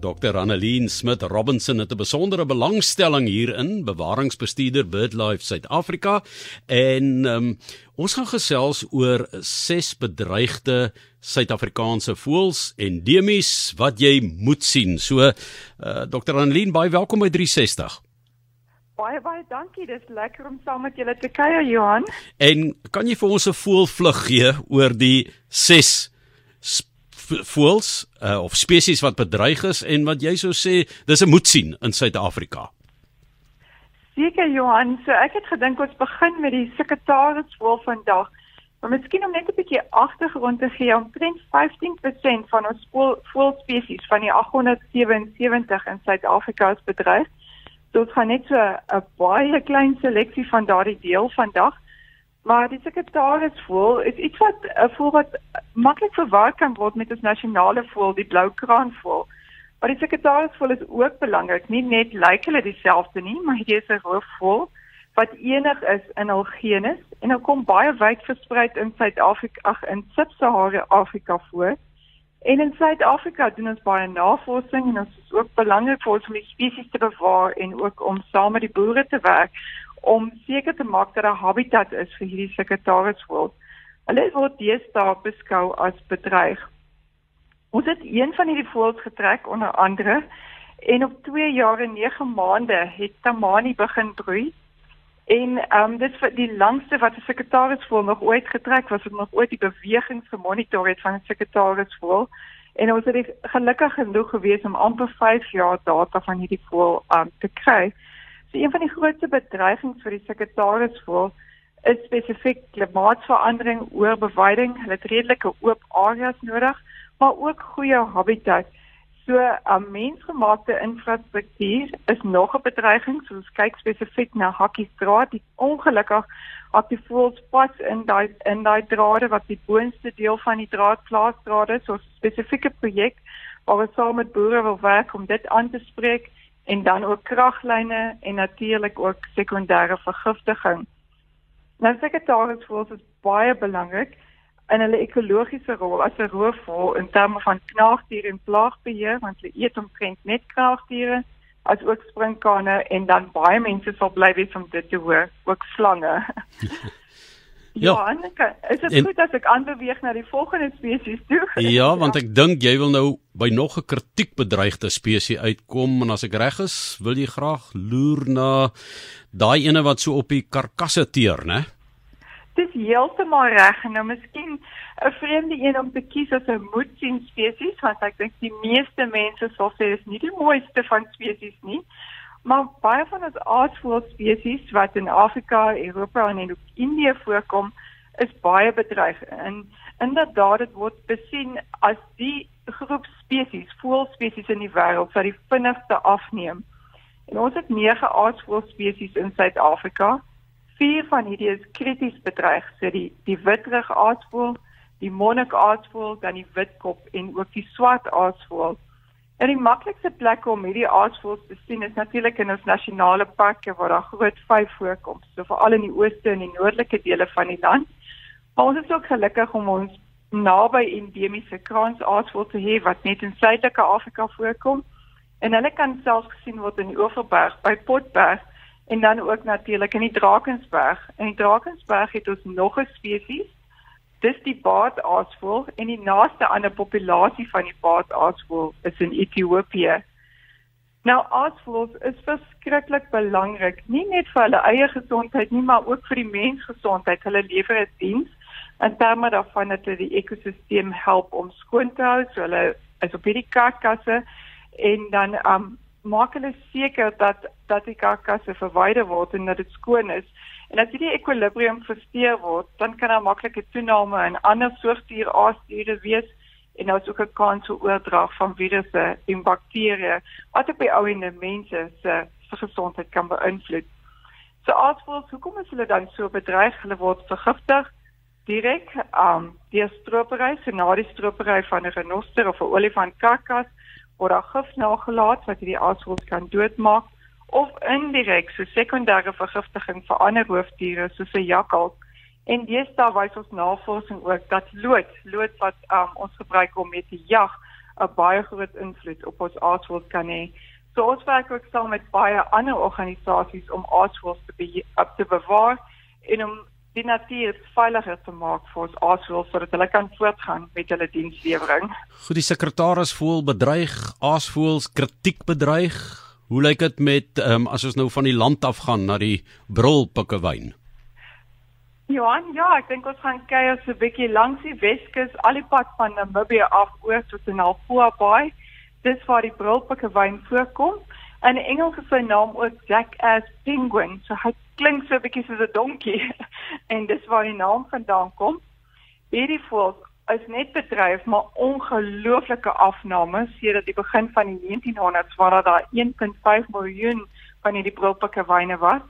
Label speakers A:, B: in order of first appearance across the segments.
A: Dr. Annelien Smit Robinson het 'n besondere belangstelling hierin, bewaringsbestuurder BirdLife Suid-Afrika en um, ons gaan gesels oor ses bedreigde Suid-Afrikaanse voëls endemies wat jy moet sien. So uh, Dr. Annelien, baie welkom by 360.
B: Baie baie dankie. Dis lekker om saam met julle te kuier, Johan.
A: En kan jy vir ons 'n voëlvlug gee oor die ses voëls uh, of spesies wat bedreig is en wat jy sou sê dis 'n moet sien in Suid-Afrika.
B: Seker Johan, so ek het gedink ons begin met die sekretarisvoël vandag. Maar miskien om net 'n bietjie agtergrond te gee, omtrent 15% van ons voëlspesies van die 877 in Suid-Afrika is bedreig. So ons gaan net so 'n baie klein seleksie van daardie deel vandag. Maar die sekretarisvoël is iets wat 'n uh, voël wat maklik verwar kan word met ons nasionale voël, die blou kraanvoël. Maar die sekretarisvoël is ook belangrik. Nie net lyk hulle dieselfde nie, maar dit is 'n roofvoël wat enig is in hul genus en hulle kom baie wyd versprei in Suid-Afrika, ag in Sub-Sahara Afrika voor. En in Suid-Afrika doen ons baie navorsing en ons is ook belangrik vir ons om die spesies te bewaar en ook om saam met die boere te werk om seker te maak dat 'n habitat is vir hierdie sekretarisvoël. Hulle word deesdae beskou as bedreig. Ons het een van hierdie voëls getrek onder andere en op 2 jaar en 9 maande het Tamani begin broei. En ehm um, dit vir die langste wat 'n sekretarisvoël nog ooit getrek was, het nog ooit die bewegings gemonitor het van 'n sekretarisvoël. En ons het gelukkig genoeg gewees om amper 5 jaar data van hierdie voël um, te kry. So een van die grootste bedreigings vir die sekretarisvoël is spesifiek klimaatsverandering, oorbeweiding. Hulle het redelike oop areas nodig, maar ook goeie habitat. So 'n um, mensgemaakte infrastruktuur is nog 'n bedreiging. So ons kyk spesifiek na Hakkiestraat, die ongelukkig op die voels pas in daai in daai drade wat die boonste deel van die draad plaasdrade, so 'n spesifieke projek waar ons saam met boere wil werk om dit aan te spreek en dan ook kraglyne en natuurlik ook sekondêre vergiftiging. Nou sekretarisvoëls is baie belangrik in hulle ekologiese rol as 'n roofvoël in terme van knaagdiere en plaagbeheer want hulle eet omtrent net knaagdiere as ook sprinkane en dan baie mense sal bly wees om dit te hoor, ook slange. Ja, ja Anneke, is dit goed as ek aanbeweeg na die volgende spesies toe?
A: Ja, want ek dink jy wil nou by nog 'n kritiekbedreigde spesies uitkom en as ek reg is, wil jy graag loer na daai ene wat so op die karkasse teer, né?
B: Dis heeltemal reg en nou miskien 'n vreemde een om te kies as 'n moedsien spesies, want ek dink die meeste mense sal sê dis nie die mooiste van spesies nie. Maar baie van ons aardvoëlspesies wat in Afrika, Europa en in Indië voorkom, is baie bedreig. En inderdaad dit word besien as die groep spesies, voëlspesies in die wêreld wat die vinnigste afneem. En ons het 9 aardvoëlspesies in Suid-Afrika. Vier van hierdie is krities bedreig, so die die witrug aardvoël, die monnik aardvoël, dan die witkop en ook die swart aardvoël. En die maklikste plek om hierdie aasvoëls te sien is natuurlik in ons nasionale parke waar daar groot vyf voorkom, so veral in die ooste en die noordelike dele van die land. Maar ons is ook gelukkig om ons naby endemiese kraansaasvoël te hê wat net in Suidelike Afrika voorkom. En hulle kan selfs gesien word in die Oeverberg by Potberg en dan ook natuurlik in die Drakensberg. In die Drakensberg het ons nog 'n spesies Dis die baardaasvoël en die naaste ander populasie van die baardaasvoël is in Ethiopië. Nou aasvoëls is verskriklik belangrik, nie net vir hulle eie gesondheid nie, maar ook vir die mensgesondheid. Hulle lewer 'n diens en daarmee daarvan dat hulle die ekosisteem help om skoon te hou, so hulle is op hierdie karkasse en dan um maak hulle seker dat dat die karkasse verwyder word en dat dit skoon is. En as hierdie ekwilibrium versteur word, dan kan daar maklike toename in ander soortdiere aasdiere wees en nou ook 'n kans vir oordrag van virusse en bakterieë wat op die ou en die mense se gesondheid kan beïnvloed. So aasvoëls, hoekom is hulle dan so bedreig? Hulle word vergiftig direk um deur stropery, so na die stropery van 'n renoster of 'n olifant karkas word daar gif nagelaat wat hierdie aasvoëls kan doodmaak of indirek so sekondêre vergiftiging vir ander hoofdiere soos 'n jakkals. En deesdae wys ons navorsing ook dat lood, lood wat um, ons gebruik om mee te jag, 'n baie groot invloed op ons aasvoëls kan hê. So ons werk ook saam met baie ander organisasies om aasvoëls te be te bewaar en om die natuur veiliger te maak vir ons aasvoëls sodat hulle kan voortgaan met hulle dienslewering.
A: Goed, die sekretaris voel bedreig, aasvoëls kritiek bedreig. Hoe lyk dit met um, as ons nou van die land af gaan na die Brulpikkewyn?
B: Johan, ja, ek dink ons gaan kyk so 'n bietjie langs die Weskus, al die pad van Namibië af oor tot in Alfoa Bay. Dis waar die Brulpikkewyn voorkom. In Engels is sy naam ook Jackass Penguin. So hy klink so 'n bietjie soos 'n donkie en dis waar die naam vandaan kom. Hierdie voël is net bedryf maar ongelooflike afnames sedert die begin van die 1900s waar daar 1.5 miljoen van hierdie brulpikkewyne was.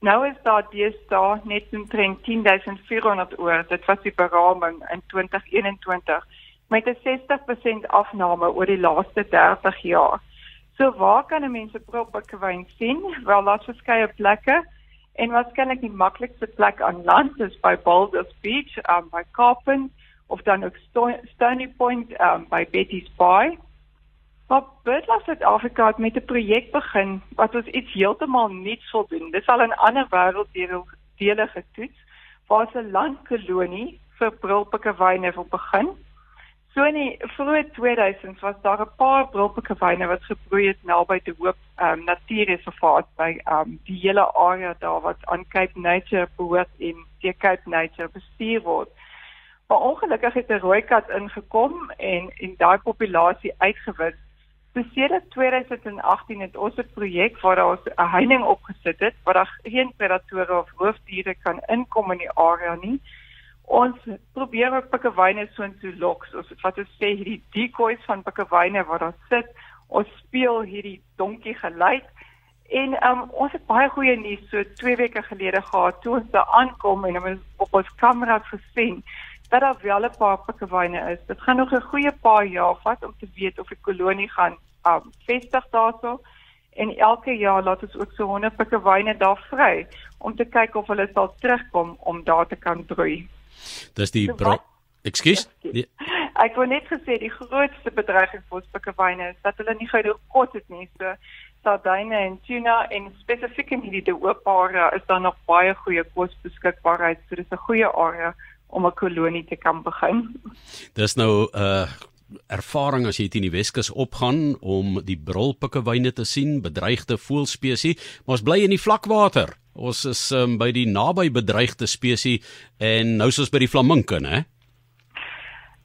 B: Nou is daar deesdae net omtrent 10400 oor. Dit was die beraming in 2021 met 'n 60% afname oor die laaste 30 jaar. So waar kan mense brulpikkewyn sien? Wel, daar's verskeie plekke. En waarskynlik die maklikste plek aan land is by Boulders Beach, um by Carpen of dan ook Stony Point um by Betty's Bay. Maar BirdLife South Africa het met 'n projek begin wat ons iets heeltemal nuuts wil doen. Dis al 'n ander wêrelddele getoets waar 'n landkolonie vir brulpikkewyne wil begin. So in die vroeë 2000s was daar 'n paar brilpikkewyne wat gebroei het naby die Hoop um, Natuurreservaat by um, die hele area daar wat aan Cape Nature behoort en deur Cape Nature bestuur word. Maar ongelukkig het 'n rooi kat ingekom en en daai populasie uitgewis. Sedert 2018 het ons 'n projek waar ons 'n heining opgesit het waar daar geen predatore of roofdiere kan inkom in die area nie ons probeer ook pikkewyne so intoe lok. Ons wat ons sê hierdie decoys van pikkewyne wat daar sit, ons speel hierdie donkie geluid. En um, ons het baie goeie nuus so 2 weke gelede gehad toe ons daar aankom en ons op ons kamera gesien dat daar wel 'n paar pikkewyne is. Dit gaan nog 'n goeie paar jaar vat om te weet of die kolonie gaan um, vestig daarso. En elke jaar laat ons ook so 100 pikkewyne daar vry om te kyk of hulle sal terugkom om daar te kan broei.
A: Dis die Ekskuus.
B: Ek wou net gesê die grootste bedreiging vir ons pikkewyne is dat hulle nie genoeg kos het nie. So sardyne en tuna en spesifiek in hierdie oop area is daar nog baie goeie kos beskikbaarheid. So dis 'n goeie area om 'n kolonie te kan begin.
A: Dis nou 'n uh, ervaring as jy teen die Weskus opgaan om die brulpikkewyne te sien, bedreigde voëlspesies, maar ons bly in die vlakwater. Ons is um, by die naby bedreigde spesies en nou soos by die flaminke, né?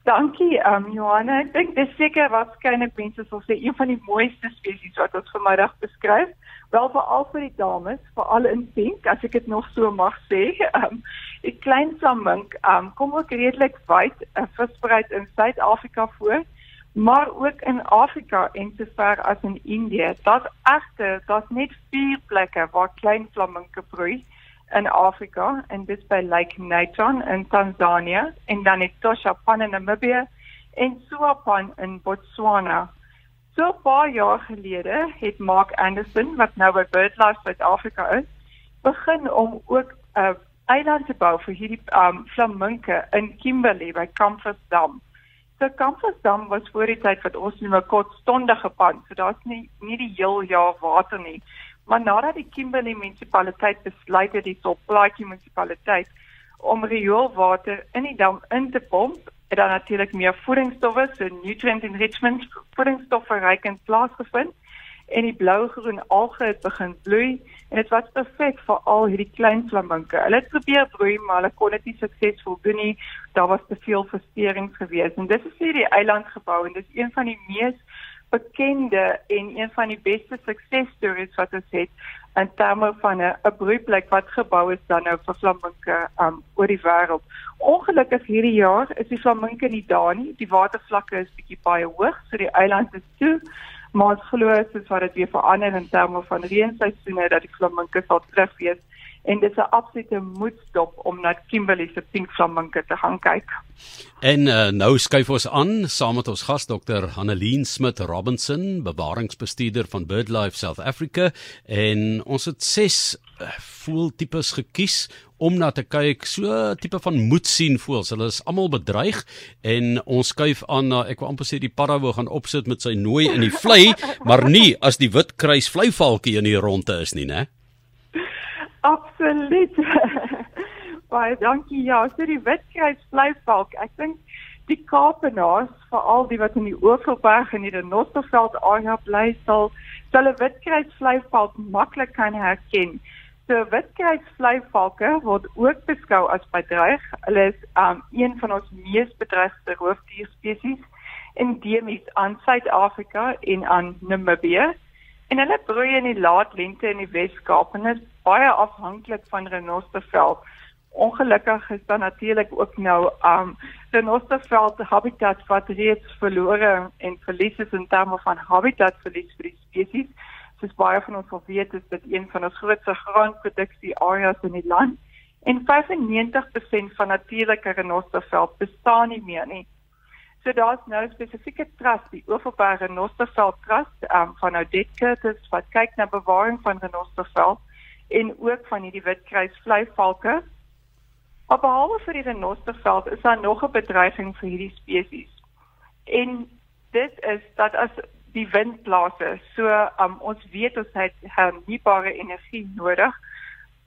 B: Dankie, um, Johanna. Ek dink dis seker waarskynlik mense sal sê een van die mooiste spesies wat ons vanmiddag beskryf. Wel veral vir die dames, veral in pink, as ek dit nog so mag sê. Um, die klein flamink um, kom ook redelik wyd uh, versprei in Suid-Afrika voor maar ook in Afrika en sover as in Indië. Daar's egte, daar's net vier plekke waar klein flaminke broei in Afrika en dit by Lake Natron in Tanzanië en dan in Toshapan in Namibië en Suapan in Botswana. So 'n paar jaar gelede het Mark Anderson wat nou by BirdLife South Africa is, begin om ook 'n uh, eiland te bou vir hierdie um, flaminke in Kimberley by Comfort So Kampfdam was voor die tyd wat ons noem 'n kortstondige pand. So daar's nie nie die heel jaar water nie. Maar nadat die Kimberley munisipaliteit besluit het die Soplaatjie munisipaliteit om rioolwater in die dam in te pomp, het daar natuurlik meer voedingsstowwe, so nutrient enrichment, voedingsstowwe rykend plaasgevind en die blou-groen alge het begin bloei en dit was perfek vir al hierdie klein flaminke. Hulle het probeer broei, maar hulle kon dit nie suksesvol doen nie. Daar was te veel versterings gewees en dit is hierdie eiland gebou en dit is een van die mees bekende en een van die beste suksesstories wat ons het in terme van 'n 'n broeiplek wat gebou is dan nou vir flaminke um oor die wêreld. Ongelukkig hierdie jaar is die flaminke nie daar nie. Die watervlakke is bietjie baie hoog, so die eiland is toe maar ons glo soos wat dit weer verander in terme van reenseisoene dat die flaminke sal terug wees en dit is 'n absolute moedstop om na Kimberley se pink flamingo te gaan kyk.
A: En uh, nou skuif ons aan saam met ons gas dokter Haneleen Smit Robinson, bewaringsbestuurder van BirdLife South Africa en ons het ses uh, voeltipes gekies om na te kyk so tipe van moed sien voels. Hulle is almal bedreig en ons skuif aan na ek wil amper sê die para wou gaan opsit met sy nooi in die vlei, maar nie as die wit kruis vleivalkie in die ronde is nie, né?
B: Absoluut. Baie dankie. Ja, so die Witkruis vleivalk. Ek dink die Kaapenaars, veral die wat in die Oeverberg en die Renosterveld area bly, sal hulle Witkruis vleivalk maklik kan herken. So Witkruis vleivalke word ook beskou as bedreig. Hulle is um een van ons mees bedreigde roofdierspesies endemies aan Suid-Afrika en aan Namibië. En hulle broei in die laat lente in die Wes-Kaap en is baie afhanklik van renosterveld. Ongelukkig is daar natuurlik ook nou um renosterveld habitat wat reeds verlore en verlies is in terme van habitatverlies vir die spesies. Soos baie van ons al weet, is dit een van ons grootste graanproduksie areas in die land. En 95% van natuurlike renosterveld bestaan nie meer nie. So daar's nou 'n spesifieke trust, die Oeverberg Renosterveld Trust, um, van Curtis wat kyk na bewaring van renosterveld en ook van hierdie witkruis vleivalke. Maar behalwe vir die renosterveld is daar nog 'n bedreiging vir hierdie spesies. En dit is dat as die wind blaas, so um, ons weet ons het hernubare energie nodig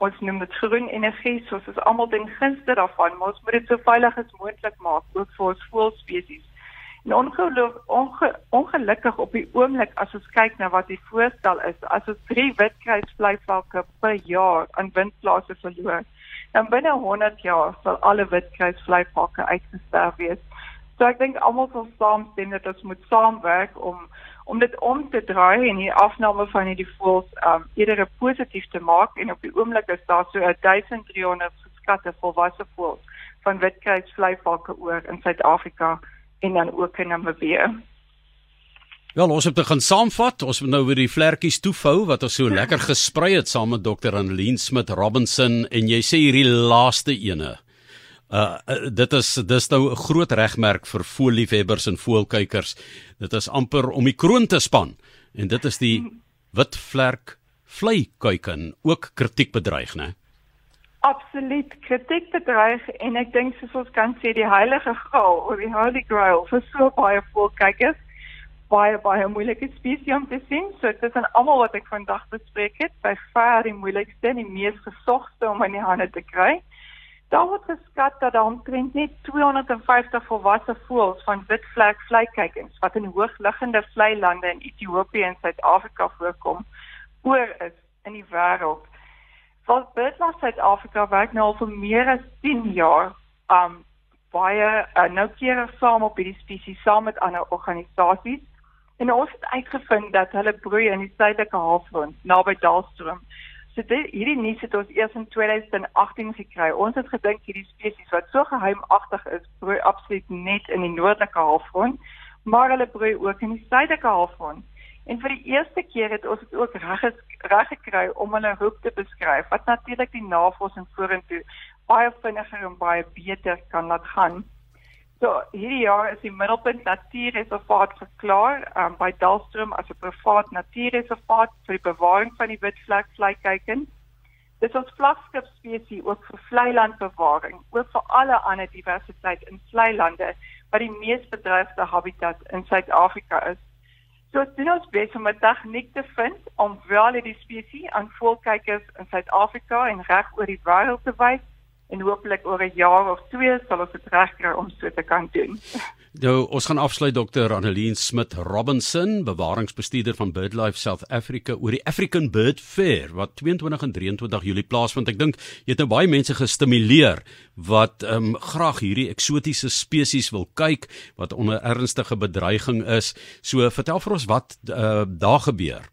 B: ons noem dit groen energie soos ons almal ten gunste daarvan maar ons moet dit so veilig as moontlik maak ook vir ons voëlspesies. En ongeluk onge, ongelukkig op die oomblik as ons kyk na wat die voorstel is, as ons 3 witkruisvleivalke per jaar aan windplase verloor, dan binne 100 jaar sal alle witkruisvleivalke uitgesterf wees. So ek dink almal sal saamstem dat ons moet saamwerk om om dit om te draai en die afname van hierdie voëls um eerder positief te maak. En op die oomblik is daar so 1300 geskatte volwasse voëls van witkruisvleivalke oor in Suid-Afrika en dan ook in Namibië.
A: Wel, ons het begin saamvat. Ons moet nou weer die vlekkies toefou wat ons so lekker gesprei het saam met Dr. Annelien Smit Robinson en jy sê hierdie laaste ene. Uh, uh dit is dis nou 'n groot regmerk vir voëlliefhebbers en voëlkykers. Dit is amper om die kroon te span en dit is die wit vlerk vleikuiken ook kritiek bedreig, né?
B: Absoluut kritiek bedreig en ek dink soos ons kan sê die heilige graal of die holy grail vir so baie voëlkykers baie baie moeilike spesies om te sien. So dit is aan almal wat ek vandag bespreek het, by ver die moeilikste en die mees gesogte om in die hande te kry. Daar word geskat dat daar omtrent net 250 volwasse voëls van witvlek vleikykens wat in hoogliggende vlei lande in Ethiopië en Suid-Afrika voorkom, oor is in die wêreld. Wat BirdLife Suid-Afrika werk nou al vir meer as 10 jaar um baie uh, noukeurig saam op hierdie spesies saam met ander organisasies en ons het uitgevind dat hulle broei in die suidelike halfrond naby Dalstroom So dit hierdie nuus het ons eers in 2018 gekry. Ons het gedink hierdie spesies wat so geheimagtig is, broei absoluut net in die noordelike halfrond, maar hulle broei ook in die suidelike halfrond. En vir die eerste keer het ons dit ook reg reg gekry om hulle roep te beskryf wat natuurlik die navorsing vorentoe baie vinniger en baie beter kan laat gaan. So hierdie jaar is die middelpunt natuurreservaat verklaar um, by Dalstroom as 'n privaat natuurreservaat vir die bewaring van die witvlek vleikyken. Dit is vlaggenskap spesies ook vir vleilandbewaring, ook vir alle ander diversiteit in vleilande wat die mees bedreigde habitat in Suid-Afrika is. So dit is baie om 'n tegniek te vind om wel die spesies aan voelkykers in Suid-Afrika en reg oor die wêreld te wys en hopelik oor 'n jaar of twee sal ons dit regkry om so te kan doen.
A: Nou, ons gaan afsluit Dr. Annelien Smit Robinson, bewaringsbestuurder van BirdLife South Africa oor die African Bird Fair wat 22 en 23 Julie plaasvind. Ek dink jy het nou baie mense gestimuleer wat ehm um, graag hierdie eksotiese spesies wil kyk wat onder ernstige bedreiging is. So vertel vir ons wat uh, daar gebeur.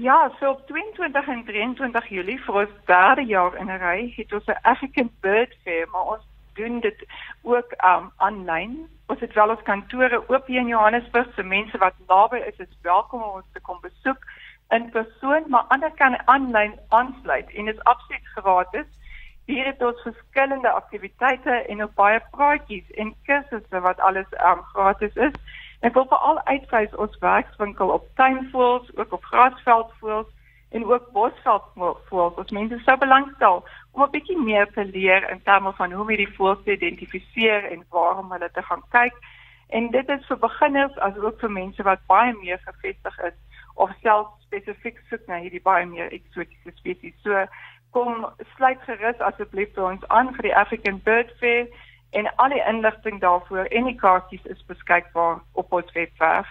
B: Ja, so op 22 en 23 Julie vir ons derde jaar in 'n ry het ons 'n African Bird Fair, maar ons doen dit ook um aanlyn. Ons het wel ons kantore oop hier in Johannesburg, so mense wat naby is, is welkom om ons te kom besoek. in persoon, maar ander kan aanlyn aansluit en dit is absoluut gratis. Hier het ons verskillende aktiwiteite en ook baie praatjies en kursusse wat alles um, gratis is. Ek wil veral uitwys ons werkswinkel op tuinvoëls, ook op grasveldvoëls en ook bosveldvoëls. Ons mense sou belangstel om 'n bietjie meer te leer in terme van hoe om hierdie voëls te identifiseer en waarom hulle te gaan kyk. En dit is vir beginners as ook vir mense wat baie meer gevestig is of self spesifiek soek na hierdie baie meer eksotiese spesies. So kom sluit gerus asseblief by ons aan vir die African Bird Fair en al die inligting daarvoor en die kaartjies is beskikbaar op ons webwerf.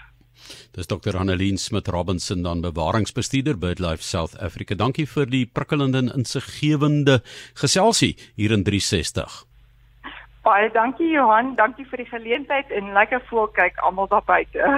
A: Dis Dr. Annelien Smit Robinson dan bewaringsbestuurder BirdLife South Africa. Dankie vir die prikkelende en insiggewende geselsie hier in 360.
B: Baie dankie Johan, dankie vir die geleentheid en lekker voel kyk almal daar buite.